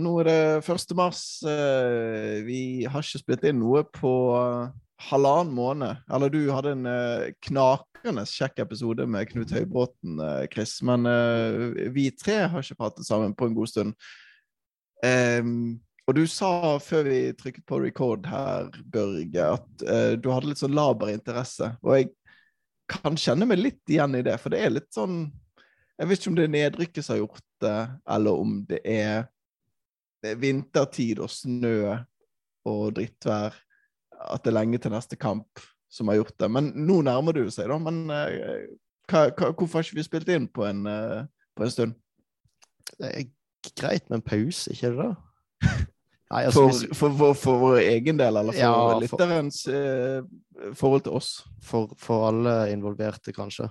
Nå er det 1. mars. Eh, vi har ikke spilt inn noe på halvannen måned. Eller du hadde en eh, knakende kjekk episode med Knut Høybråten, eh, Chris. Men vi tre har ikke pratet sammen på en god stund. Og du sa før vi trykket på record her, Børge, at du hadde litt sånn laber interesse. Og jeg kan kjenne meg litt igjen i det, for det er litt sånn Jeg vet ikke om det er nedrykket som har gjort det, eller om det er vintertid og snø og drittvær, at det er lenge til neste kamp som har gjort det. Men nå nærmer det seg, da. Men uh, hva, hva, hvorfor har ikke vi spilt inn på en, uh, på en stund? Det er greit med en pause, ikke det? da? Nei, altså, for, for, for, for, vår egen del, eller for ja, lytterens uh, forhold til oss? For, alle involverte, kanskje.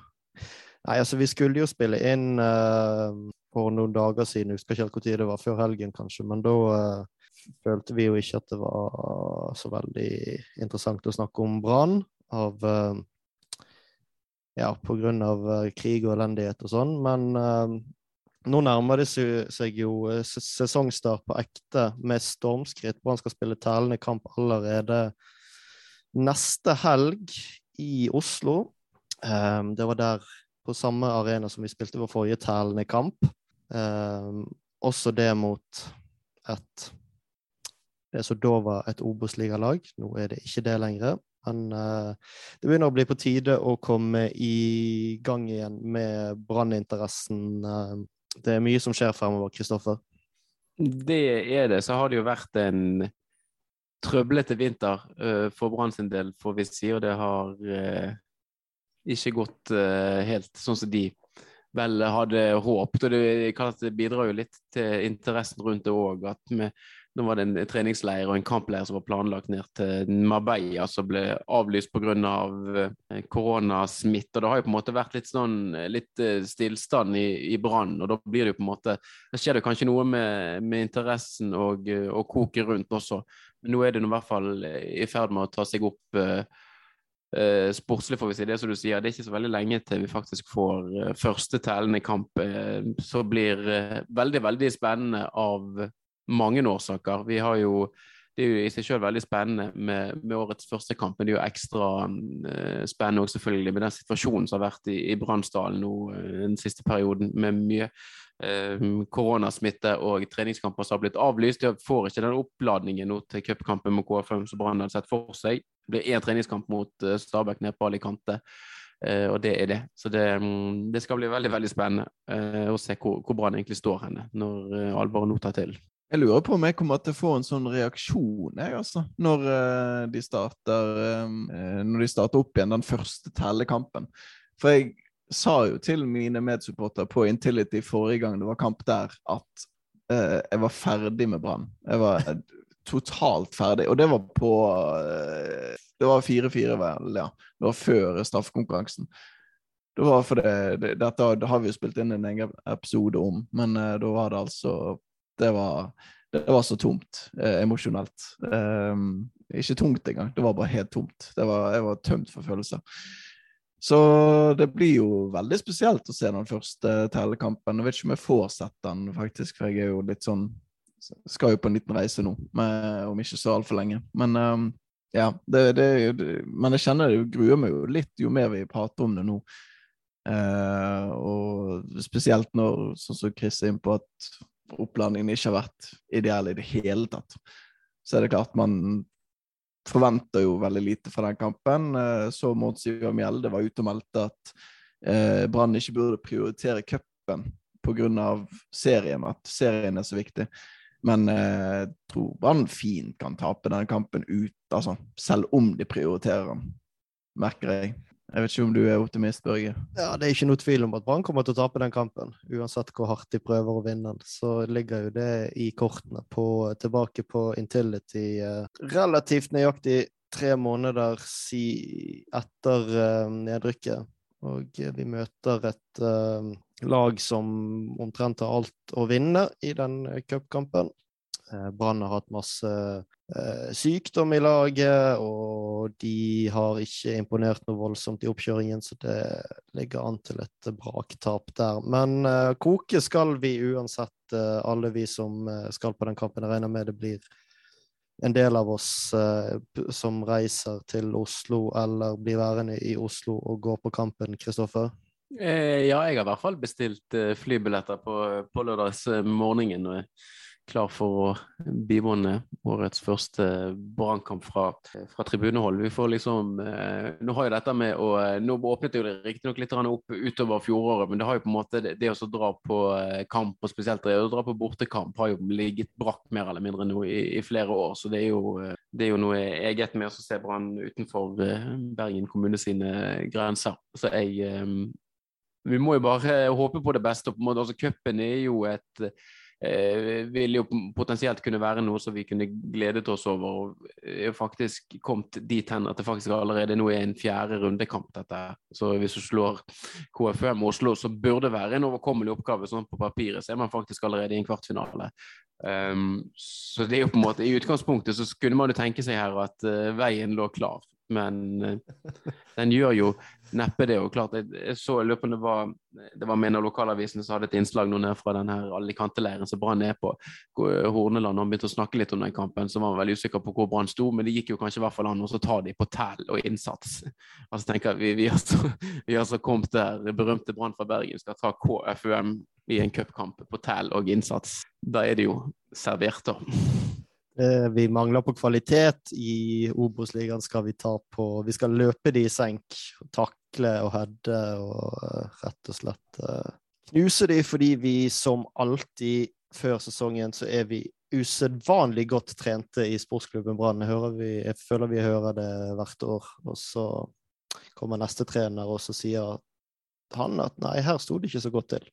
Nei, altså, vi skulle jo spille inn uh, for noen dager siden, jeg husker ikke helt når det var, før helgen kanskje, men da uh, følte vi jo ikke at det var så veldig interessant å snakke om Brann. Av uh, Ja, på grunn av krig og elendighet og sånn, men nå nærmer det seg jo sesongstart på ekte med stormskritt. Brann skal spille tellende kamp allerede neste helg i Oslo. Det var der på samme arena som vi spilte vår forrige tælende kamp. Eh, også det mot et det som da var et Obos-ligalag. Nå er det ikke det lenger. Men eh, det begynner å bli på tide å komme i gang igjen med branninteressen Eh, det er mye som skjer fremover, Kristoffer. Det er det. Så har det jo vært en trøblete vinter uh, for Brann sin del, får vi si. Og det har uh, ikke gått uh, helt sånn som de vel hadde håpet. Og det, det bidrar jo litt til interessen rundt det òg, nå var det en treningsleir og en kampleir som var planlagt ned til Marbella, som ble avlyst pga. Av eh, koronasmitte. Og det har jo på en måte vært litt sånn litt eh, stillstand i, i Brann, og da blir det jo på en måte Da skjer det kanskje noe med, med interessen og, og koket rundt også. Men nå er det i hvert fall i ferd med å ta seg opp uh, uh, sportslig, får vi si. Det som du sier, det er ikke så veldig lenge til vi faktisk får uh, første tellende kamp. så blir veldig, veldig spennende av mange årsaker. Vi har jo det er jo i seg selv veldig spennende med, med, årets første kamp, men det er jo ekstra uh, spennende også selvfølgelig med den situasjonen som har vært i, i Bransdalen nå uh, den siste perioden, med mye uh, koronasmitte og treningskamper som har blitt avlyst. De får ikke den oppladningen nå til cupkampen mot KFM som Brann hadde sett for seg. Det blir én treningskamp mot Stabæk nede på Alicante. Uh, og det er det. Så det, um, det, skal bli veldig veldig spennende å se hvor, hvor Brann egentlig står henne når uh, alvoret nå tar til. Jeg lurer på om jeg kommer til å få en sånn reaksjon jeg, altså, når, uh, de starter, uh, når de starter opp igjen den første tellekampen. For jeg sa jo til mine medsupportere på Intility forrige gang det var kamp der, at uh, jeg var ferdig med Brann. Jeg var totalt ferdig. Og det var på Det var 4-4, vel, ja. Det var før straffekonkurransen. Det var for det, det, Dette har vi jo spilt inn en egen episode om, men da var det altså det var, det var så tomt eh, emosjonelt. Um, ikke tungt engang, det var bare helt tomt. Var, jeg var tømt for følelser. Så det blir jo veldig spesielt å se den første tellekampen. Jeg vet ikke om jeg får sett den, faktisk, for jeg er jo litt sånn Skal jo på en liten reise nå, med, om ikke så altfor lenge. Men um, ja, det, det, men jeg kjenner det gruer meg jo litt jo mer vi prater om det nå. Uh, og spesielt når, sånn som Chris er inne på, at opplandingen ikke har vært ideell i det hele tatt. Så er det klart man forventer jo veldig lite fra den kampen. Eh, så mot Ivar Mjelde var ute og meldte at eh, Brann ikke burde prioritere cupen pga. serien, at serien er så viktig. Men eh, jeg tror Brann fint kan tape denne kampen ut, altså, selv om de prioriterer den, merker jeg. Jeg vet ikke om du er optimist, Børge? Ja, Det er ikke noe tvil om at Brann kommer til å tape den kampen. Uansett hvor hardt de prøver å vinne den, så ligger jo det i kortene. På, tilbake på Intility uh, relativt nøyaktig tre måneder si, etter uh, nedrykket. Og vi møter et uh, lag som omtrent har alt å vinne i den cupkampen. Eh, Brann har hatt masse eh, sykdom i laget, og de har ikke imponert noe voldsomt i oppkjøringen, så det ligger an til et braktap der. Men uh, koke skal vi uansett, uh, alle vi som eh, skal på den kampen. Jeg regner med det blir en del av oss uh, som reiser til Oslo eller blir værende i Oslo og går på kampen, Kristoffer. Eh, ja, jeg har i hvert fall bestilt eh, flybilletter på, på lørdagsmorgenen og er klar for å bivåne årets første brannkamp fra, fra tribunehold. Vi får liksom eh, Nå har jo dette med å eh, Nå åpnet jo det riktignok litt opp utover fjoråret, men det har jo på en måte det, det å dra på eh, kamp, og spesielt det å dra på bortekamp, har jo ligget brakk mer eller mindre nå i, i flere år. Så det er jo, det er jo noe eget med å se Brann utenfor Bergen kommune sine grenser. Så jeg vi må jo bare håpe på det beste. på en måte. Altså, Cupen er jo et vil jo potensielt kunne være noe som vi kunne gledet oss over. og er faktisk kommet dit hen at det faktisk allerede nå er en fjerde rundekamp. dette. Så hvis du slår KFM Oslo, så burde det være en overkommelig oppgave. sånn På papiret så er man faktisk allerede i en kvartfinale. Um, så det er jo på en måte, I utgangspunktet så kunne man jo tenke seg her at uh, veien lå klar. Men eh, den gjør jo neppe det. og klart, Jeg, jeg så i løpet det var, det var med en av lokalavisene som hadde et innslag nå ned fra den her Alicante-leiren som Brann er på. Horneland og han begynte å snakke litt om den kampen, så var han veldig usikker på hvor Brann sto. Men det gikk jo kanskje i hvert fall an å ta de på tell og innsats. Altså tenker jeg, Vi, vi, har, så, vi har så kommet der det berømte Brann fra Bergen skal ta KFUM i en cupkamp på tell og innsats. Da er det jo servert, da. Eh, Vi mangler på kvalitet. I Obos-ligaen skal vi ta på Vi skal løpe de i senk, takle og heade og eh, rett og slett eh, knuse de, fordi vi som alltid før sesongen så er vi usedvanlig godt trente i sportsklubben Brann. Jeg føler vi hører det hvert år. Og så kommer neste trener, og så sier han at nei, her sto det ikke så godt til.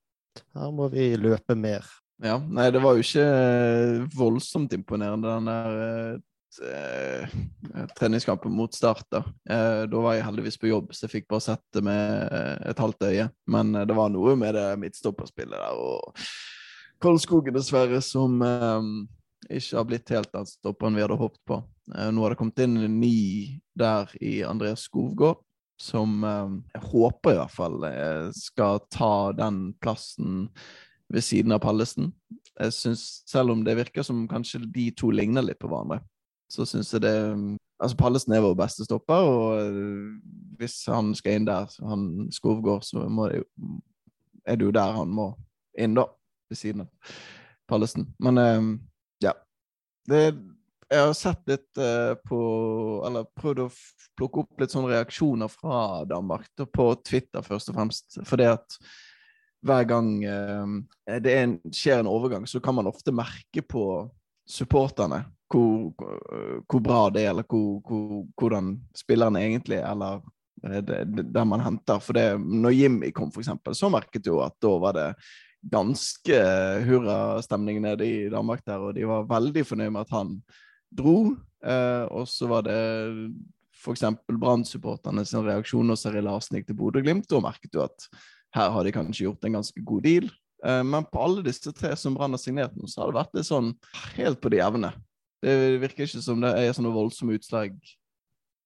Her må vi løpe mer. Ja, nei, det var jo ikke eh, voldsomt imponerende, den der eh, eh, treningskampen mot Start. Da Da var jeg heldigvis på jobb, så jeg fikk bare sett det med et halvt øye. Men det var noe med det midtstopperspillet der og Koldskogen, dessverre, som eh, ikke har blitt helt den stopperen vi hadde håpet på. Nå har det kommet inn en ny der i Andreas Skovgård, som eh, jeg håper i hvert fall skal ta den plassen ved siden av Pallesen. Jeg synes, Selv om det virker som kanskje de to ligner litt på hverandre, så syns jeg det Altså, Pallesen er vår beste stopper, og øh, hvis han skal inn der, han Skovgård, så må det jo, er det jo der han må inn, da. Ved siden av Pallesen. Men øh, ja. Det, jeg har sett litt øh, på Eller prøvd å plukke opp litt sånne reaksjoner fra Danmark, da, på Twitter først og fremst. Fordi at hver gang eh, det en, skjer en overgang, så kan man ofte merke på supporterne hvor, hvor- bra det er, eller hvor, hvor, hvordan spillerne egentlig er, eller eh, der man henter. For det, når Jimmy kom, for eksempel, så merket du at da var det ganske hurrastemning nede i Danmark der, og de var veldig fornøyd med at han dro. Eh, og så var det f.eks. Brann-supporterne sin reaksjon når Seri Larsen gikk til Bodø-Glimt. Da merket du at her har de kanskje gjort en ganske god deal. Eh, men på alle disse tre som Brann har signert nå, så har det vært det sånn helt på det jevne. Det virker ikke som det er sånne voldsomme utslag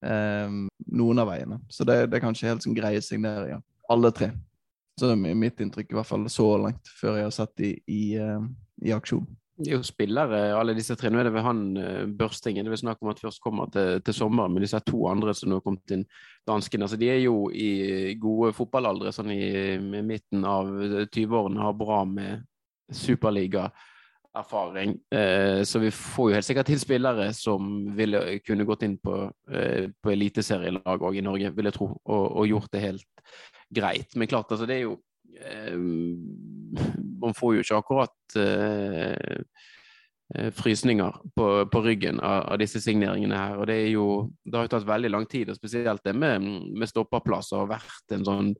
eh, noen av veiene. Så det, det er kanskje helt sånn greie signeringer. Alle tre. Så det er mitt inntrykk, i hvert fall så langt, før jeg har sett de i, i, i aksjon. Er jo spillere, alle disse tre. Nå er det ved han eh, Børstingen. Det er snakk om at først kommer til, til sommeren, men disse to andre som nå har kommet inn, danskene, altså de er jo i gode fotballaldre, sånn i i midten av 20-årene, har bra med superligaerfaring. Eh, så vi får jo helt sikkert til spillere som ville kunne gått inn på, eh, på eliteserielag òg i Norge, vil jeg tro, og, og gjort det helt greit. Men klart, altså det er jo eh, Man får jo ikke akkurat eh, eh, frysninger på, på ryggen av, av disse signeringene her. Og det er jo Det har jo tatt veldig lang tid, og spesielt det med, med stopperplasser har vært en sånn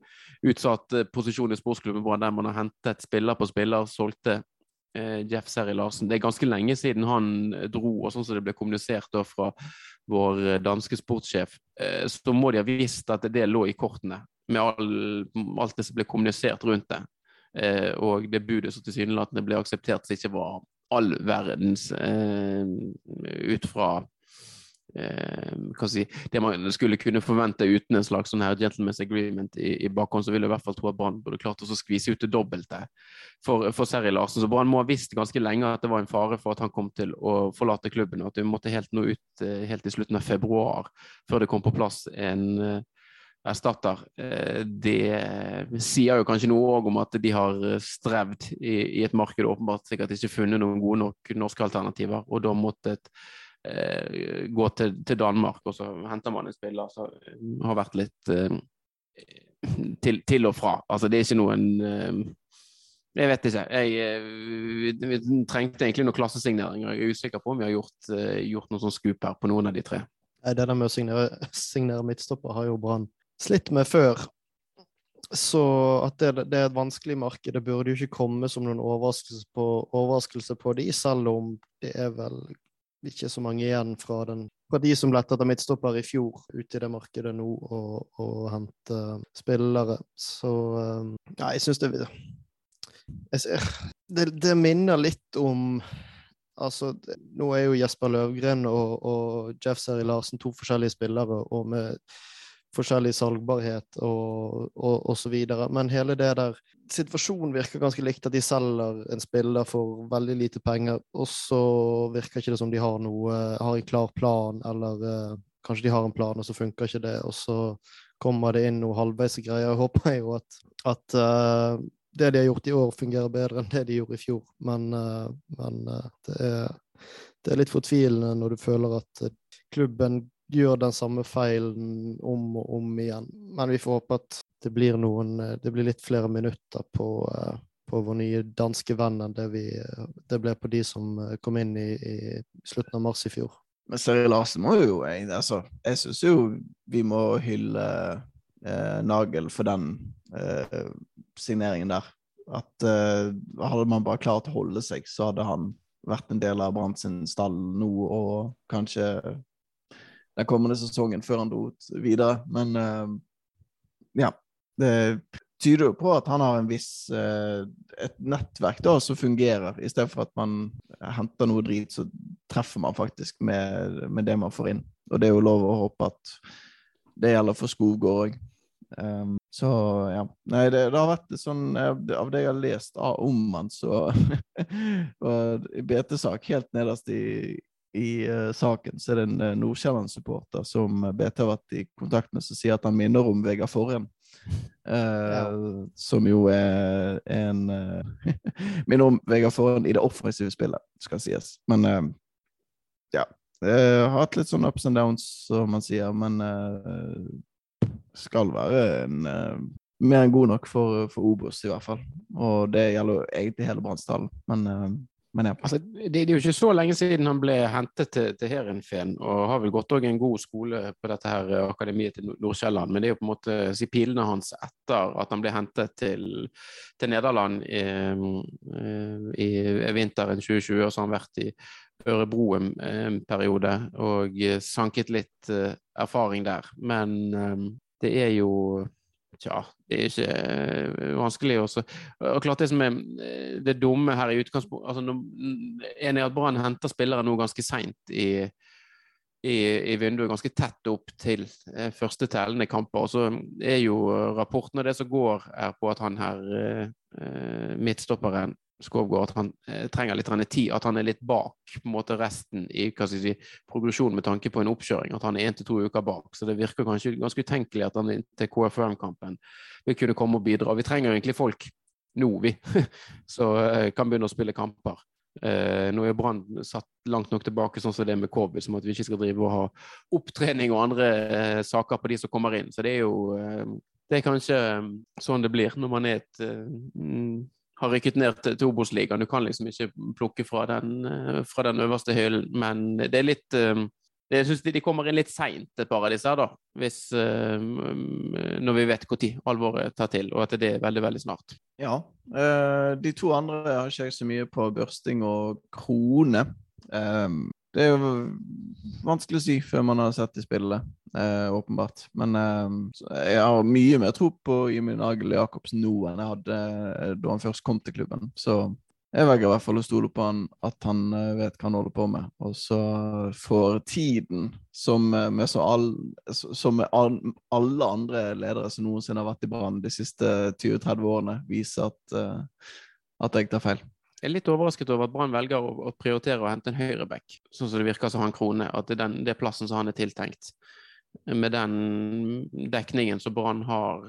utsatt eh, posisjon i sportsklubben Brann der man har hentet spiller på spiller, solgte eh, Jeff Seri Larsen. Det er ganske lenge siden han dro, og sånn som det ble kommunisert da fra vår danske sportssjef, eh, så må de ha visst at det lå i kortene med all, alt det som ble kommunisert rundt det. Eh, og det budet som tilsynelatende ble akseptert, som ikke var all verdens eh, ut fra eh, si, det man skulle kunne forvente uten en slags sånn her gentleman's agreement i, i bakhånd, så vil jeg i hvert fall tro at Brann burde klart å skvise ut det dobbelte for, for Seri Larsen. Så Brann må ha visst ganske lenge at det var en fare for at han kom til å forlate klubben, og at vi måtte helt nå ut eh, helt i slutten av februar før det kom på plass en eh, erstatter. Eh, det sier jo kanskje noe òg om at de har strevd i, et marked og åpenbart sikkert ikke funnet noen gode nok norske alternativer, og da måttet eh, gå til, Danmark, og så henter man en spiller som har vært litt eh, til, og fra. Altså, det er ikke noen eh, Jeg vet ikke. Jeg, eh, vi trengte egentlig noen klassesigneringer. Jeg er usikker på om vi har gjort, eh, gjort noe sånn skup her på noen av de tre. Det der med å signere, signere midtstopper har jo Brann slitt med før. Så at det, det, er et vanskelig marked, det burde jo ikke komme som noen overraskelse på, overraskelse på de, selv om det er vel ikke så mange igjen fra, den, fra de som lette etter midtstopper i fjor, ute i det markedet nå, og, og hente spillere. Så um, Ja, jeg syns det, det Det minner litt om Altså, nå er jo Jesper Løvgren og, og Jeff Seri Larsen to forskjellige spillere, og med forskjellig salgbarhet og, og, og, så videre. Men hele det der Situasjonen virker ganske likt, at de selger en spiller for veldig lite penger, og så virker ikke det som de har noe har en klar plan, eller uh, kanskje de har en plan, og så funker ikke det, og så kommer det inn noe halvveis greier. Jeg håper jo at, at uh, det de har gjort i år, fungerer bedre enn det de gjorde i fjor, men, uh, men det, er, det er litt fortvilende når du føler at klubben gjør den samme feilen om og om igjen. Men vi får håpe at det blir, noen, eh, det blir litt flere minutter på, eh, på vår nye danske venn enn det, vi, eh, det ble på de som kom inn i, i slutten av mars i fjor. Men Seri Larsen må jo Jeg, altså, jeg syns jo vi må hylle eh, Nagel for den eh, signeringen der. At eh, hadde man bare klart å holde seg, så hadde han vært en del av Brann sin stall nå og kanskje den kommende sesongen før han dro ut videre. Men uh, ja. Det tyder jo på at han har en viss uh, et nettverk da som fungerer. I stedet for at man henter noe drit, så treffer man faktisk med, med det man får inn. Og det er jo lov å håpe at det gjelder for Skogård òg. Um, så ja. Nei, det, det, har vært sånn Av det jeg har lest om han, så var BT-sak helt nederst i, i uh, saken så er det en uh, Nordkjærland-supporter som eh, BT har vært i kontakt med, som sier at han minner om Vegard Forhen. Uh, ja. Som jo er en Minner om Vegard Forhen i det offensive spillet, skal sies. Men ja. har hatt litt sånn ups and downs, som man sier, men skal være en mer enn god nok for, for Obos, i hvert fall. Og det gjelder egentlig hele Brannsdalen. Men men ja. Altså, det, det, er jo ikke så lenge siden han ble hentet til, til Heerenveen, og har vel gått òg en god skole på dette her eh, akademiet til Nordsjælland. Men det er jo på en måte si pilene hans etter at han ble hentet til, til Nederland i, eh, i, i, vinteren 2020, og så har han vært i Ørebro en, en periode og sanket litt erfaring der. Men det er jo Tja, det er ikke uh, vanskelig også. Og klart Det som er uh, det dumme her i utgangspunktet altså, En er at Brann henter spillere nå ganske seint i, i, i, vinduet, ganske tett opp til uh, første tellende kamper. Og så er jo rapporten og det som går, er på at han her, midtstopperen, Skovgård at han eh, trenger litt tid, at han er litt bak på en måte resten i hva skal si, progresjonen med tanke på en oppkjøring. At han er én til to uker bak. Så det virker kanskje ganske utenkelig at han til KFUM-kampen vil kunne komme og bidra. Vi trenger egentlig folk nå, vi, så eh, kan begynne å spille kamper. Eh, nå er Brann satt langt nok tilbake sånn som det med covid, som at vi ikke skal drive og ha opptrening og andre eh, saker på de som kommer inn. Så det er jo eh, det er kanskje eh, sånn det blir når man er et har rykket ned til, til Obos-ligaen. Du kan liksom ikke plukke fra den, eh, fra den øverste hyllen, men det er litt eh, jeg syns de kommer inn litt seint, et par av disse her, da. Hvis, uh, når vi vet når alvoret tar til, og at det er veldig, veldig snart. Ja. De to andre har ikke jeg så mye på børsting og krone. Det er jo vanskelig å si før man har sett de spillet, eh, åpenbart. Men eh, jeg har mye mer tro på Jimmy Nagel Jacobsen nå enn jeg hadde eh, da han først kom til klubben. Så jeg velger i hvert fall å stole på han, at han eh, vet hva han holder på med. Og så får tiden, som eh, med, all, som med all, alle andre ledere som noensinne har vært i Brann de siste 20-30 årene, vise at, at jeg tar feil. Jeg er litt overrasket over at Brann velger å, prioritere å hente en høyreback, sånn som det virker som han Krone. At det er den, det er plassen som han er tiltenkt. Med den dekningen som Brann har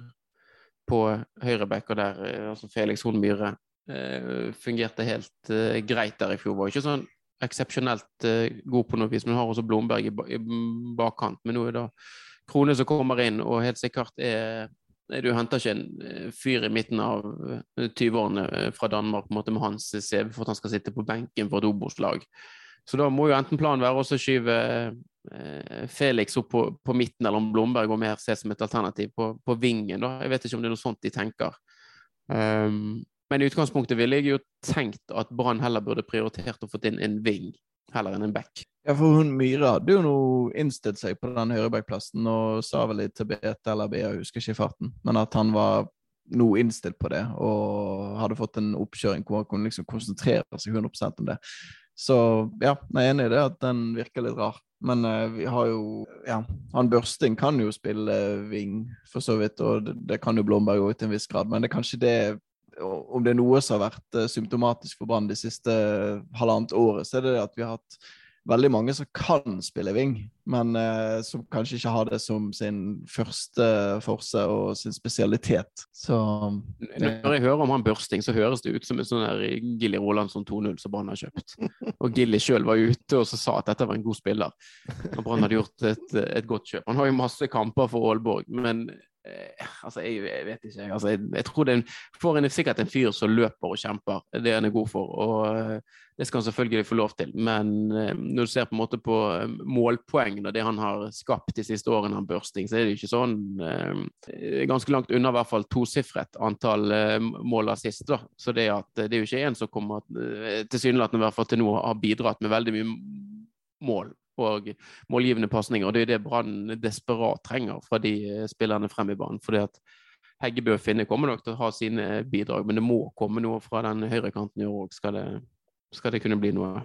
på høyreback, og der altså Felix Horn Myhre Eh, fungerte helt eh, greit der i fjor. Var ikke sånn eksepsjonelt eh, god på noe vis, men har også Blomberg i, i, bakkant. Men nå er det Krone som kommer inn, og helt sikkert er du henter ikke en fyr i midten av 20-årene fra Danmark på en måte med hans CV for at han skal sitte på benken for et Obos-lag. Så da må jo enten planen være å skyve Felix opp på, på, midten, eller om Blomberg går mer ses som et alternativ på, på vingen. da. Jeg vet ikke om det er noe sånt de tenker. Um, men i utgangspunktet ville jeg jo tenkt at Brann heller burde prioritert å få inn en ving heller enn en back. Ja, for hun Myhre hadde jo nå innstilt seg på den høyrebackplassen og sa vel til BT eller BA, husker ikke i farten, men at han var nå innstilt på det og hadde fått en oppkjøring hvor han kunne liksom konsentrere seg 100 om det. Så ja, jeg er enig i det at den virker litt rar. Men uh, vi har jo Ja, han Børsting kan jo spille ving, for så vidt, og det, det kan jo Blomberg òg til en viss grad, men det er kanskje det om det er noe som har vært eh, symptomatisk for Brann de siste eh, halvannet året, så er det at vi har hatt veldig mange som kan spille wing, men eh, som kanskje ikke har det som sin første forse og sin spesialitet. Så Når jeg hører om han Børsting, så høres det ut som en sånn der Gilly Rolandsson 2-0 som Brann har kjøpt. Og Gilly sjøl var ute og sa at dette var en god spiller. Og Brann hadde gjort et, et godt kjøp. Han har jo masse kamper for Aalborg, men altså, jeg, jeg, vet ikke. Altså, jeg, jeg, tror det får en sikkert en fyr som løper og kjemper. Det er han er god for. og uh, Det skal han selvfølgelig få lov til. Men uh, når du ser på en måte på uh, målpoeng og det han har skapt de siste årene, han børsting, så er det ikke sånn Ganske langt unna i hvert fall tosifret antall mål av sist. Da. Så det, at, det er jo ikke en som kommer tilsynelatende i hvert fall til nå har bidratt med veldig mye mål og målgivende pasninger. Det er det Brann desperat trenger fra de eh, spillerne frem i banen. fordi at Heggebø og Finne kommer nok til å ha sine bidrag, men det må komme noe fra den høyrekanten i år òg, skal, skal, det kunne bli noe.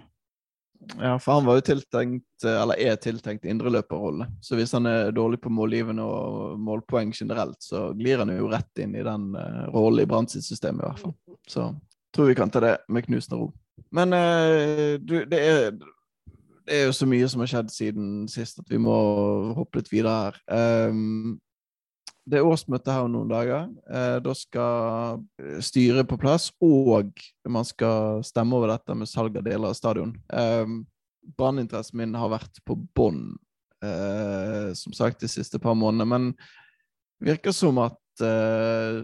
Ja, for han var jo tiltenkt, eller er tiltenkt indreløperrolle. Så hvis han er dårlig på målgivende og målpoeng generelt, så glir han jo rett inn i den uh, rollen i Brann sitt system, i hvert fall. Så tror vi kan ta det med knusende ro. Men uh, du, det er det er jo så mye som har skjedd siden sist at vi må hoppe litt videre her. Um, det er årsmøte her om noen dager. Uh, da skal styret på plass, og man skal stemme over dette med salg av deler av stadion. Um, Branninteressen min har vært på bånn, uh, som sagt, de siste par månedene. Men virker som at uh,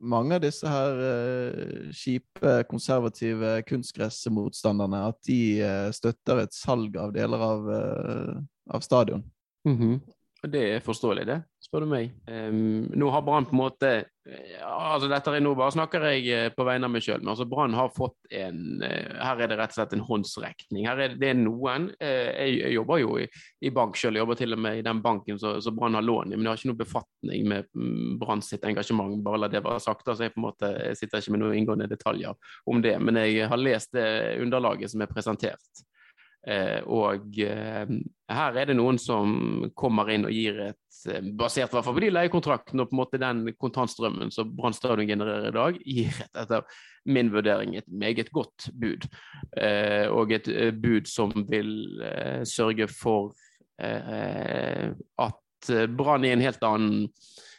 mange av disse her uh, kjipe, konservative kunstgressmotstanderne at de uh, støtter et salg av deler av, uh, av stadion. Mm -hmm. Det er forståelig, det, spør du meg. Um, nå har Brann på en måte ja, altså Dette er nå bare snakker jeg eh, på vegne av meg sjøl, men altså Brann har fått en uh, Her er det rett og slett en håndsrekning. Her er det, noen jeg, jeg, jobber jo i, i bank sjøl, jobber til og med i den banken som Brann har lån i, men jeg har ikke noe befatning med mm, Brann sitt engasjement. Bare la det være sagt. altså Jeg på en måte sitter ikke med noen inngående detaljer om det, men jeg har lest det underlaget som er presentert. Eh, og eh, her er det noen som kommer inn og gir et, eh, basert hvert fall på de leiekontraktene og på en måte den kontantstrømmen som Brann stadion genererer i dag, gir et, etter min vurdering et meget godt bud. Og et bud som vil sørge for at Brann i en helt annen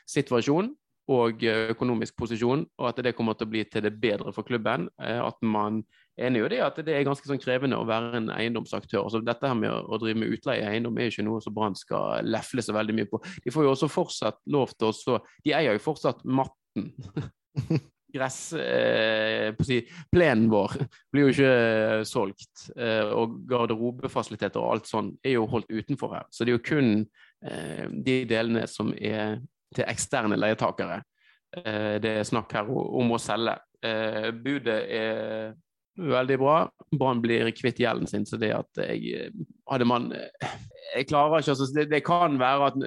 situasjon og økonomisk posisjon, og at det kommer til å bli til det bedre for klubben. At man enig i det at det er ganske sånn krevende å være en eiendomsaktør. Altså, dette her med å, drive med utleie eiendom er ikke noe som Brann skal lefle så veldig mye på. De får jo også fortsatt lov til å De eier jo fortsatt matten. Gress eh, si, Plenen vår blir jo ikke eh, solgt. Eh, og garderobefasiliteter og alt sånn er jo holdt utenfor her. Så det er jo kun eh, de delene som er til eksterne leietakere. Eh, det er snakk her om å selge. Eh, budet er veldig bra. Brann blir kvitt gjelden sin, så det at jeg hadde man Jeg klarer ikke altså, det, det kan være at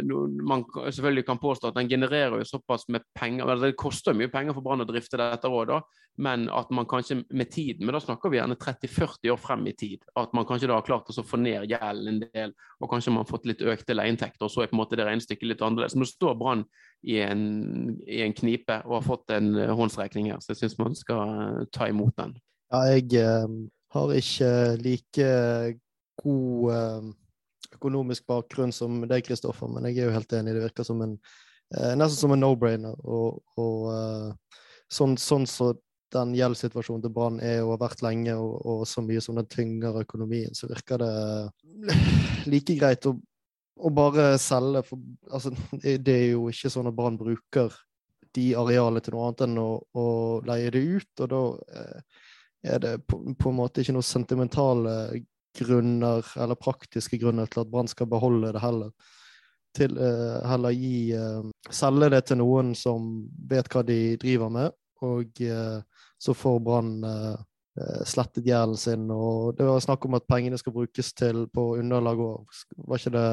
man selvfølgelig kan påstå at den genererer jo såpass med penger eller Det koster mye penger for Brann å drifte dette òg, men at man kanskje med tiden Men da snakker vi gjerne 30-40 år frem i tid. At man kanskje da har klart å få ned gjelden en del, og kanskje man har fått litt økte leieinntekter, og så er på en måte det regnestykket litt annerledes. Nå står Brann i, i, en knipe og har fått en håndsrekning her, så jeg syns man skal ta imot den. Ja, jeg eh, har ikke like god eh, økonomisk bakgrunn som deg, Kristoffer, men jeg er jo helt enig. Det virker som en, eh, nesten som en no-brainer. Og, og eh, sånn, sånn så den gjeldssituasjonen til Brann er og har vært lenge, og, og, så mye som den tynger økonomien, så virker det like greit å, å bare selge. For altså, det er jo ikke sånn at Brann bruker de arealene til noe annet enn å, å leie det ut, og da er det på, på, en måte ikke noen sentimentale grunner eller praktiske grunner til at Brann skal beholde det heller. Til, uh, heller gi uh, Selge det til noen som vet hva de driver med, og uh, så får Brann slettet gjelden sin. Og det var snakk om at pengene skal brukes til på underlag òg, var ikke det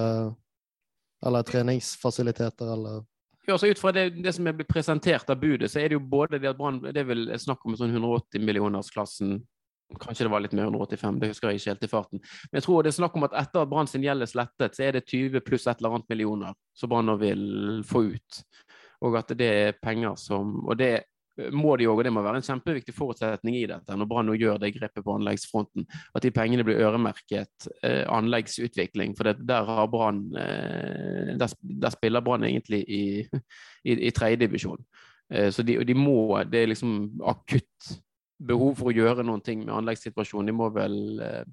Eller treningsfasiliteter, eller ja, så Ut fra det, det, som er blitt presentert av budet, så er det jo både det at Brann Det er vel snakk om sånn 180 millionersklassen. Kanskje det var litt mer 185, det husker jeg ikke helt i farten. Men jeg tror det er snakk om at etter at Brann sin gjeld er slettet, så er det 20 pluss et eller annet millioner som Brann vil få ut. Og at det er penger som Og det må de òg, og det må være en kjempeviktig forutsetning i dette når Brann gjør det grepet på anleggsfronten, at de pengene blir øremerket eh, anleggsutvikling. For det, der har Brann eh, der, der, spiller Brann egentlig i, i, i tredjedivisjon. Eh, så de, de, må Det er liksom akutt behov for å gjøre noen ting med anleggssituasjonen. De må vel eh,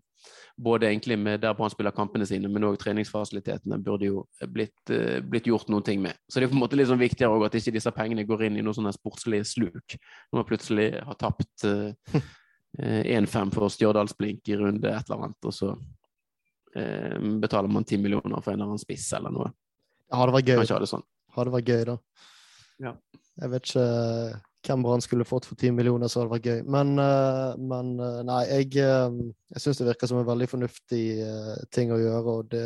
både egentlig med der Brann spiller kampene sine, men òg treningsfasilitetene burde jo blitt, uh, blitt, gjort noen ting med. Så det er på en måte litt sånn viktigere at ikke disse pengene går inn i noe sånn sportslig sluk. Når man plutselig har tapt uh, uh, 1-5 for Stjørdalsblink i runde et eller annet, og så uh, betaler man 10 millioner for en eller annen spiss eller noe. Ja, det var gøy. Sånn. Har det vært gøy, da. Ja. Jeg vet ikke hvem Brann skulle fått for 10 millioner, så hadde det vært gøy. Men, uh, men uh, nei, jeg, uh, jeg syns det virker som en veldig fornuftig ting å gjøre. og det,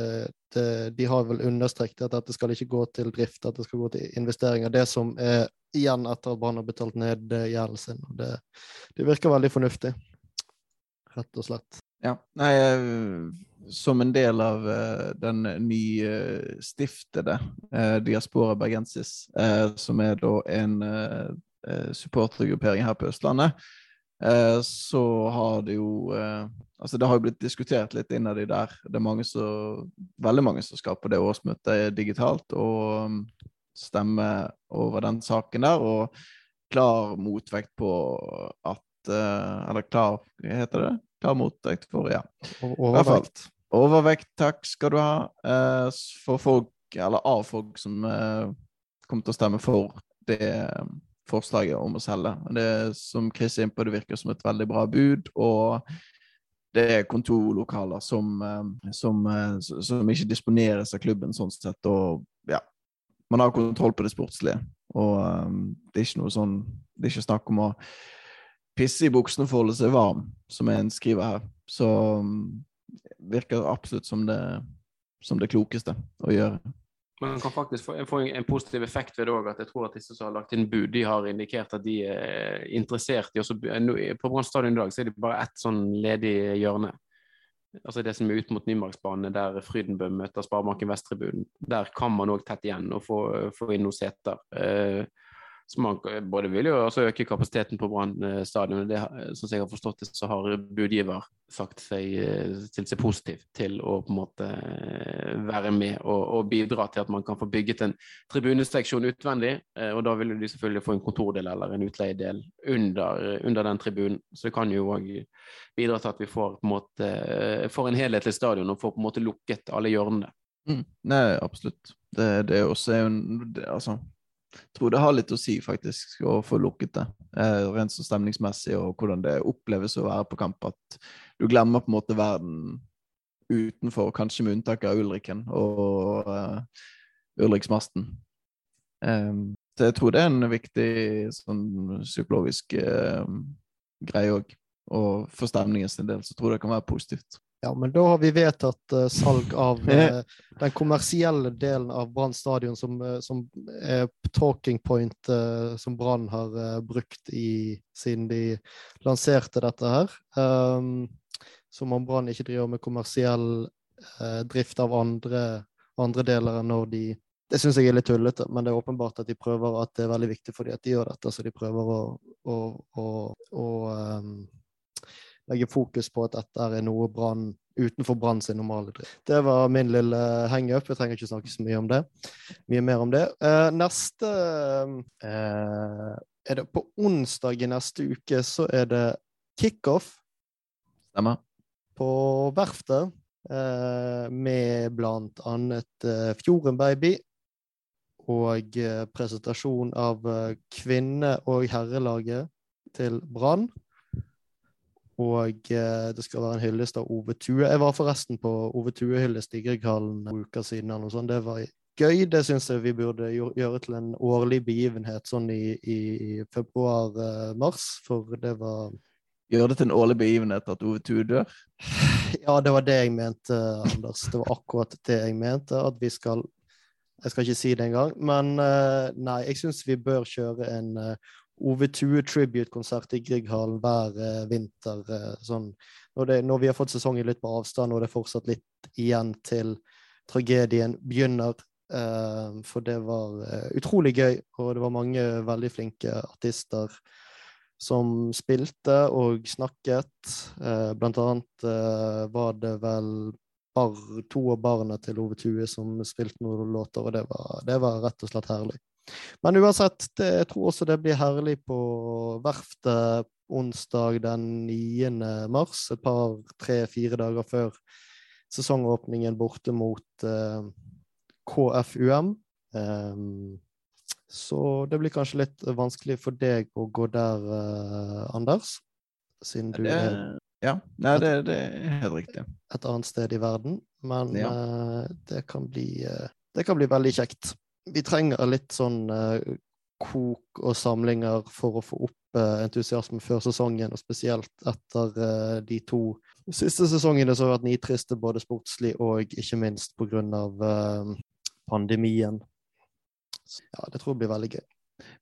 det, De har vel understreket at dette skal ikke gå til drift, at det skal gå til investeringer. Det som er igjen etter at Brann har betalt ned gjelden sin. det, det, virker veldig fornuftig, rett og slett. Ja, nei, som en del av den nystiftede Diaspora Bergensis, som er da en eh, supportergruppering her på Østlandet, eh, så har det jo eh, Altså, det har jo blitt diskutert litt innad i der. Det er mange som, veldig mange som skal på det årsmøtet digitalt og um, stemme over den saken der. Og klar motvekt på at eh, Eller klar, hva heter det? Klar motvekt for, ja. Overvekt. Overvekt, takk skal du ha. Eh, for folk, eller av folk som eh, kommer til å stemme for det forslaget om å selge. Det som Chris er inne på, det virker som et veldig bra bud. og det er kontorlokaler som, eh, som, eh, som, ikke disponeres av klubben sånn sett. Og ja, man har kontroll på det sportslige. Og um, det er ikke noe sånn Det er ikke snakk om å pisse i buksene for å holde seg varm, som en skriver her. Så um, virker absolutt som det, som det klokeste å gjøre. Man kan faktisk få, få en positiv effekt ved det òg. At jeg tror at disse som har lagt inn bud, de har indikert at de er interessert i også På Brann stadion i dag så er det bare ett sånn ledig hjørne. Altså det som er ut mot Nymarksbanen, der Frydenbø møter Sparebanken Vesttribunen. Der kan man òg tett igjen og få, få inn noen seter. Eh, så man både vil jo også øke kapasiteten på Brann eh, stadion. Det, som jeg har forstått det, så har budgiver sagt seg eh, stilt seg positiv til å på en måte eh, være med og, og, bidra til at man kan få bygget en tribuneseksjon utvendig. Og da vil de selvfølgelig få en kontordel eller en utleiedel under, under den tribunen. Så det kan jo òg bidra til at vi får, på en måte, får en helhetlig stadion og får på en måte lukket alle hjørnene. Mm. Nei, absolutt. Det, det er jo en altså tror det har litt å si, faktisk, å få lukket det. Eh, rent så stemningsmessig, og hvordan det oppleves å være på kamp. At du glemmer på en måte verden utenfor, kanskje med unntak av Ulriken og eh, Ulriksmasten. Eh, så jeg tror det er en viktig sånn psykologisk uh, greie òg. Og for stemningens del så tror jeg det kan være positivt. Ja, men da har vi vedtatt uh, salg av uh, den kommersielle delen av Brann stadion, som, uh, som er talking point som Brann har brukt i, siden de lanserte dette her. Um, som om Brann ikke driver med kommersiell drift av andre, andre deler enn når de det syns jeg er litt tullete, men det er åpenbart at de prøver at det er veldig viktig for dem at de gjør dette. Så de prøver å, å, å, å um, legge fokus på at dette er noe brann utenfor Brann sin normale drift. Det var min lille hangup. Jeg trenger ikke snakke så mye om det. Mye mer om det. Uh, neste uh, er det På onsdag i neste uke så er det kickoff. Stemmer. På verftet. Uh, med blant annet Fjorden Baby og eh, presentasjon av eh, kvinne- og herrelaget til Brann. Og eh, det skal være en hyllest av Ove Tue. Jeg var forresten på Ove Tue-hyllest i Grieghallen en uke siden. eller noe sånt. Det var gøy. Det syns jeg vi burde gjøre til en årlig begivenhet sånn i, i februar-mars, for det var Gjøre det til en årlig begivenhet at Ove Tue dør? Ja, det var det jeg mente, Anders. Det var akkurat det jeg mente. At vi skal jeg skal ikke si det engang. Men uh, nei, jeg syns vi bør kjøre en uh, eh, OV20 tribute-konsert i Grieghallen hver uh, vinter. sånn, når, det, når, vi har fått sesongen litt på avstand, og det er fortsatt litt igjen til tragedien begynner. for det var utrolig gøy, og det var mange veldig flinke artister som spilte og snakket. blant annet var det vel bar, to av barna til Ove Tue som spilte noen låter, og det var, det var rett og slett herlig. Men uansett, det, jeg tror også det blir herlig på Verftet onsdag den 9. mars. Et par, tre-fire dager før sesongåpningen borte mot eh, KFUM. Um, så det blir kanskje litt vanskelig for deg å gå der, eh, Anders, siden du det, er ja, Nei, det, det, er helt riktig. Et annet sted i verden. Men ja. eh, det, kan bli, uh, det kan bli veldig kjekt. Vi trenger litt sånn uh, kok og samlinger for å få opp entusiasme før sesongen, og spesielt etter de to siste sesongene som har vært nitriste, både sportslig og ikke minst pga. Uh, pandemien. Ja, det tror jeg blir veldig gøy.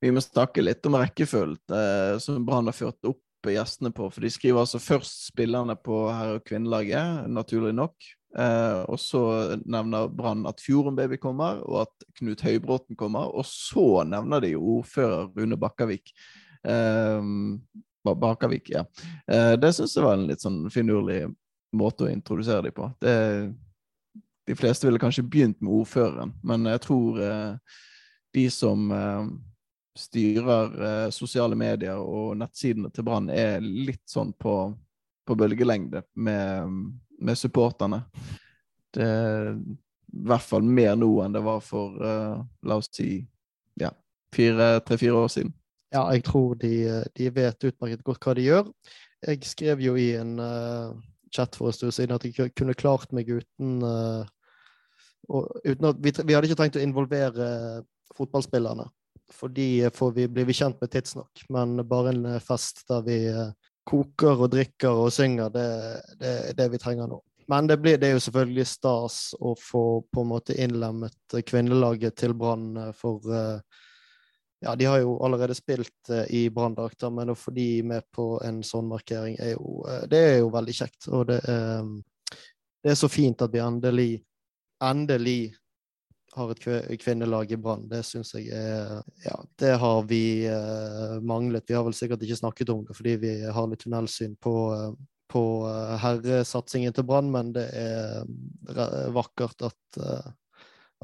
Vi må snakke litt om rekkefølgen som Brann har ført opp gjestene på. For de skriver altså først spillerne på herre- og kvinnelaget, naturlig nok. Eh, og så nevner Brann at Fjorden Baby kommer, og at Knut Høybråten kommer. Og så nevner de ordfører Rune Bakkavik. Eh, Bakkavik, ja. Eh, det syns jeg var en litt sånn finurlig måte å introdusere dem på. Det, de fleste ville kanskje begynt med ordføreren, men jeg tror eh, de som eh, styrer eh, sosiale medier og nettsidene til Brann, er litt sånn på, på bølgelengde med, med, supporterne. Det er i hvert fall mer nå enn det var for uh, la oss si ja, tre-fire år siden. Ja, jeg tror de, de, vet utmerket godt hva de gjør. Jeg skrev jo i en uh, chat for en stund siden at jeg kunne klart meg uten, uh, og, uten at vi, vi, hadde ikke trengt å involvere fotballspillerne for de får vi, blir vi kjent med tidsnok. Men bare en eh, fest der vi eh, koker og drikker og synger, det, det er det vi trenger nå. Men det, blir, det, er jo selvfølgelig stas å få på en måte innlemmet kvinnelaget til Brann. Eh, for ja, de har jo allerede spilt i Branndrakter, men å få de med på en sånn markering er jo, det er jo veldig kjekt. Og det er, det er så fint at vi endelig, endelig har et kvinnelag i Brann. Det syns jeg er Ja, det har vi manglet. Vi har vel sikkert ikke snakket om det fordi vi har litt tunnelsyn på, på uh, herresatsingen til Brann, men det er vakkert at,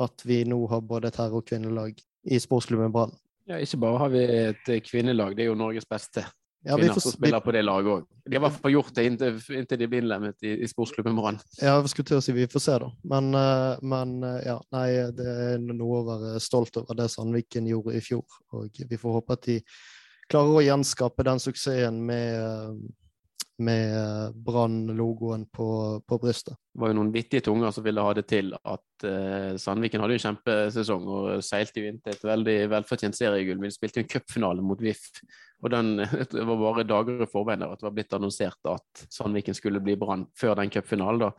at vi nå har både et herre- og kvinnelag i sportsklubben Brann. Ja, ikke bare har vi et kvinnelag, det er jo Norges beste ja, kvinner får, som spiller på det laget òg. De har i hvert fall gjort det inntil, inntil de blir innlemmet i, i sportsklubben Brann. Ja, jeg skulle til å si vi får se, da. Men, eh, men, eh, ja, nei, det er noe å være stolt over det Sandviken gjorde i fjor. Og vi får håpe at de klarer å gjenskape den suksessen med eh, med eh, Brann-logoen på, på, brystet. Det var jo noen vittige tunger som ville ha det til at uh, Sandviken hadde en kjempesesong og seilte jo inn til et veldig velfortjent seriegull. Men de spilte jo en cupfinale mot VIF, Og den, det var bare dager i forveien der at det var blitt annonsert at Sandviken skulle bli Brann før den cupfinalen.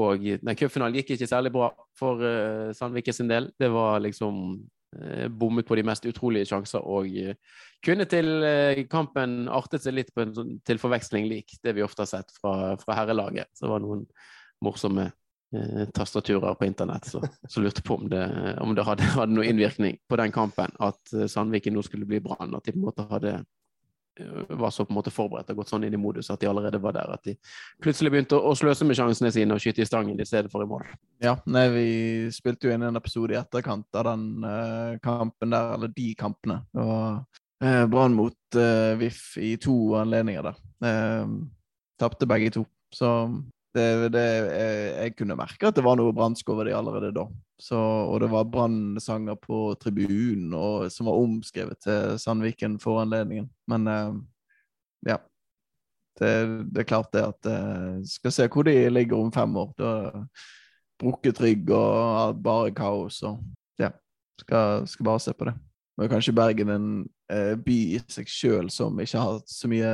Og den cupfinalen gikk ikke særlig bra for uh, Sandviken del. Det var liksom uh, bommet på de mest utrolige sjanser og uh, kunne til uh, kampen artet seg litt på en, sånn, til forveksling lik det vi ofte har sett fra, fra herrelaget. Så det var noen morsomme eh, tastaturer på internett som lurte på om det, om det hadde, hadde noen innvirkning på den kampen at Sandviken nå skulle bli Brann. At de på en måte hadde var så på en måte forberedt og gått sånn inn i modus at de allerede var der. At de plutselig begynte å, sløse med sjansene sine og skyte i stangen i stedet for i mål. Ja, nei, vi spilte jo inn en episode i etterkant av den uh, kampen der, eller de kampene. Og uh, Brann mot eh, VIF i to anledninger da. Eh, Tapte begge to. Så det, det, jeg kunne merke at det var noe bransk over de allerede da. Så, og det var brannsanger på tribunen og, som var omskrevet til Sandviken for anledningen. Men uh, ja. Det, det, er klart det at uh, Skal se hvor de ligger om fem år. Da Brukket rygg og bare kaos og Ja. Skal, skal bare se på det. Er kanskje Bergen en eh, by i seg sjøl som ikke har hatt så mye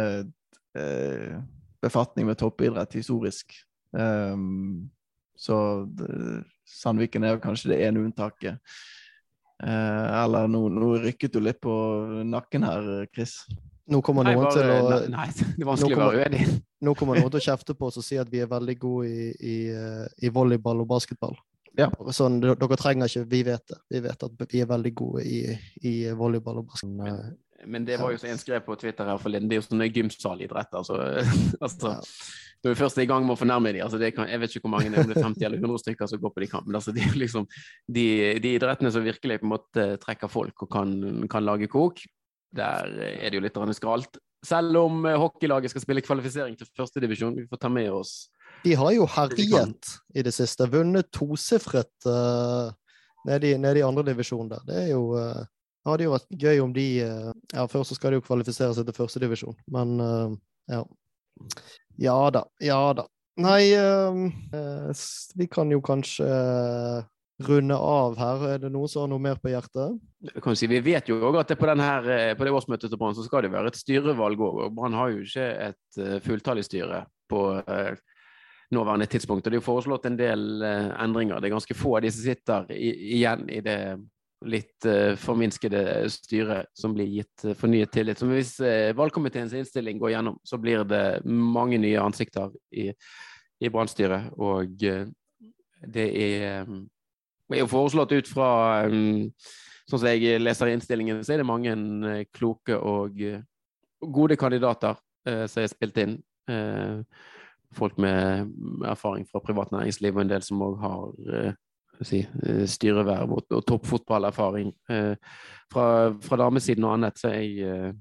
befatning med toppidrett historisk. Um, så det, Sandviken er kanskje det ene unntaket. Eh, eller nå, nå, rykket du litt på nakken her, Chris. Nå kommer noen til å Nei, det er vanskelig å være uenig. Nå kommer noen til å kjefte på oss og si at vi er veldig gode i, i, eh, i volleyball og basketball. Ja. Sånn, dere trenger ikke Vi vet det. Vi vet at vi er veldig gode i, i volleyball og basketball. Men, men det var jo så en skrev på Twitter her forleden, det er jo sånne gymsalidretter. Altså, altså, Når vi først er i gang med å fornærme dem, altså kan, jeg vet ikke hvor mange det er, om det er 50 eller 100 stykker som går på de kampene. Altså, de, liksom, de, de, idrettene som virkelig på en måte trekker folk og kan, kan lage kok, der er det jo litt skralt. Selv om eh, hockeylaget skal spille kvalifisering til førstedivisjon, vi får ta med oss De har jo herjet i det siste. Vunnet tosifret uh, nede i, nede i andredivisjon der. Det er jo uh, det hadde jo vært gøy om de uh, Ja, først så skal de jo kvalifisere seg til førstedivisjon, men uh, ja. Ja da. Ja da. Nei, vi kan jo kanskje runde av her. Er det noen som har noe mer på hjertet? Si, vi vet jo òg at det på, denne, på, det årsmøtet til Brann så skal det være et styrevalg òg. Brann har jo ikke et fulltallig styre på nåværende tidspunkt. Og det er jo foreslått en del uh, endringer. Det er ganske få av de som sitter i, igjen i det litt uh, forminskede styret som blir gitt uh, fornyet tillit. Så hvis valgkomiteens innstilling går gjennom, så blir det mange nye ansikter i, i Brannstyret. Og det er um, er jo foreslått ut fra um, Sånn som jeg leser innstillingen, så er det mange uh, kloke og uh, gode kandidater uh, som er spilt inn. Folk med erfaring fra privat næringsliv, og en del som òg har si, styreverv og, og toppfotballerfaring. fra, fra damesiden og annet, så er jeg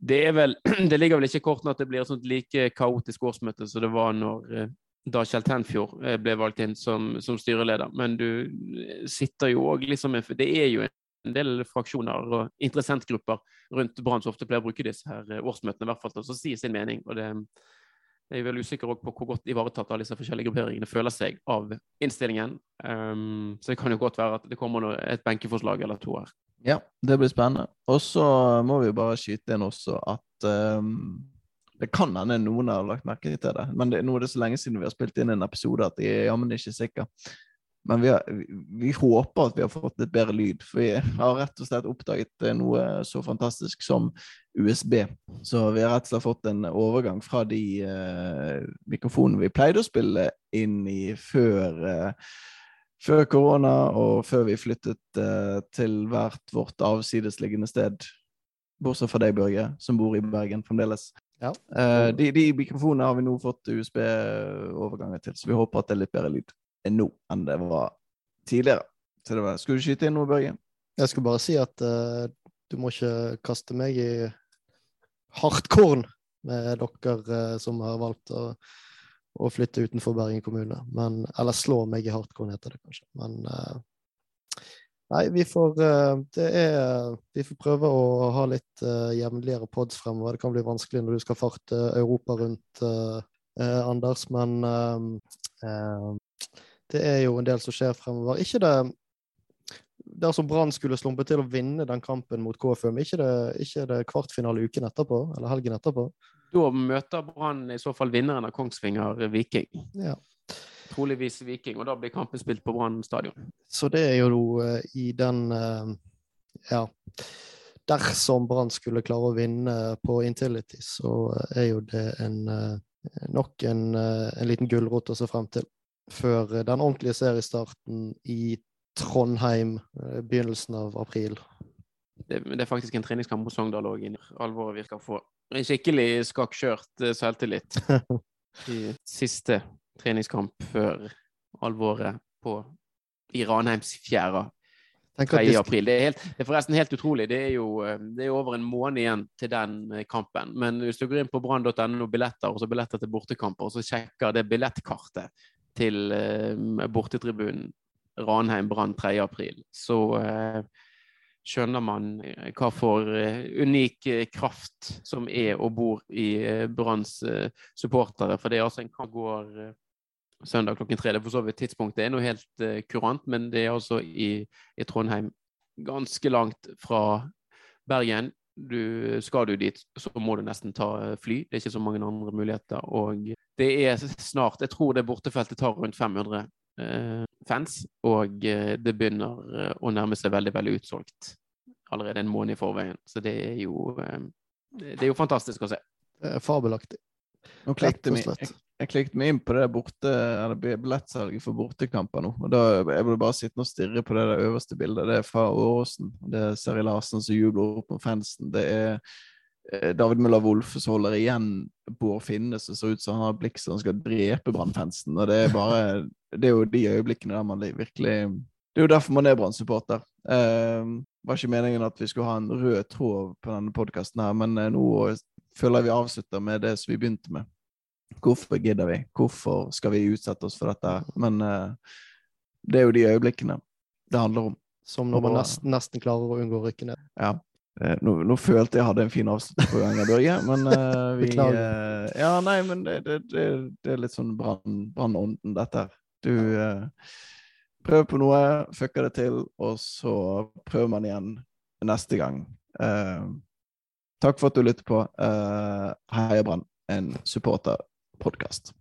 det er vel Det ligger vel ikke i kortene at det blir et like kaotisk årsmøte som det var når da Kjell Tenfjord eh, ble valgt inn som, som styreleder. Men du eh, sitter jo òg liksom Det er jo en del fraksjoner og interessentgrupper rundt Brann som ofte pleier å bruke disse her eh, årsmøtene i hvert fall til å si sin mening. og det jeg er vel usikker på hvor godt ivaretatt alle disse forskjellige grupperingene føler seg av innstillingen. Um, så det kan jo godt være at det kommer et benkeforslag eller to her. Ja, det blir spennende. Og så må vi jo bare skyte inn også at um, det kan hende noen har lagt merke til det, men det, nå er det så lenge siden vi har spilt inn en episode at jeg er jammen ikke sikker. Men vi, har, vi, håper at vi har fått litt bedre lyd, for vi har rett og slett oppdaget noe så fantastisk som USB. Så vi har rett og slett fått en overgang fra de uh, mikrofonene vi pleide å spille inn i før uh, før korona, og før vi flyttet uh, til hvert vårt avsidesliggende sted. Bortsett fra deg, Børge, som bor i Bergen fremdeles. Ja. Uh, de, de, mikrofonene har vi nå fått USB-overganger til, så vi håper at det er litt bedre lyd nå enn det var tidligere. Så det var, Skulle du skyte inn noe, Børge? Jeg skulle bare si at uh, du må ikke kaste meg i hardkorn med dere uh, som har valgt å, å, flytte utenfor Bergen kommune. Men, eller slå meg i hardkorn, heter det kanskje. Men Nei, vi får, er, vi får prøve å ha litt uh, jevnligere pods fremover. Det kan bli vanskelig når du skal farte Europa rundt, uh, uh, Anders. Men det er jo en del som skjer fremover. Ikke det dersom Brann skulle slumpe til å vinne den kampen mot KFUM, ikke det, ikke det kvartfinale uken etterpå, eller helgen etterpå? Da møter Brann i så fall vinneren av Kongsvinger Viking. Ja. Troligvis Viking, og da blir kampen spilt på Brann stadion. Så det er jo uh, i den uh, Ja. Dersom Brann skulle klare å vinne på Intility, så er jo det en, uh, nok en, en liten gulrot å se frem til før den ordentlige seriestarten i Trondheim begynnelsen av april. Det, det er faktisk en treningskamp mot Sogndal òg. Alvoret virker å få. En skikkelig skakkjørt selvtillit i siste treningskamp før alvoret på, i Ranheimsfjæra 3. april. Det er, helt, det er, forresten helt utrolig. Det er, jo, det er over en måned igjen til den kampen. Men hvis du går inn på brann.no billetter, og så billetter til bortekamper, og så sjekker det billettkartet til uh, bortetribunen Ranheim Brann 3. april, så uh, skjønner man hva for unik kraft som er og bor i Branns supportere. For det er altså en kamp går søndag klokken tre. Det er for så vidt tidspunktet er noe helt kurant, men det er altså i, i, Trondheim ganske langt fra Bergen. Du, skal du dit, så må du nesten ta uh, fly. Det er ikke så mange andre muligheter. Og det er snart Jeg tror det bortefeltet tar rundt 500 eh, fans, og det begynner å nærme seg veldig, veldig utsolgt allerede en måned i forveien. Så det er jo, det er jo fantastisk å se. Det er fabelaktig. Nå klikket vi, jeg, jeg klikket meg inn på det borte, billettsalget for bortekamper nå. og da Jeg ble bare sittende og stirre på det der øverste bildet. Det er fra Åråsen. Det er Seri Larsen som jubler opp mot fansen. Det er eh, David Møller Wolfe som holder igjen Bård Finne, som ser ut som han har blikk som skal drepe Brann-fansen. Og det er bare Det er jo de øyeblikkene der man virkelig Det er jo derfor man er Brann-supporter. Uh, var ikke meningen at vi skulle ha en rød tråd på denne podkasten her, men eh, nå føler jeg vi avslutter med det som vi begynte med. Hvorfor gidder vi? Hvorfor skal vi utsette oss for dette? Men uh, det er jo de øyeblikkene det handler om. Som når man nesten, nesten klarer å unngå å rykke ned. Ja. Uh, nå, nå, følte jeg hadde en fin avslutning på gangen, Børge, men uh, vi Ja, nei, men det, det, det, det er litt sånn brannånden, dette her. Du prøver på noe, fucker det til, og så prøver man igjen neste gang. Takk for at du lytter på. Heia Brann, en supporter podkast.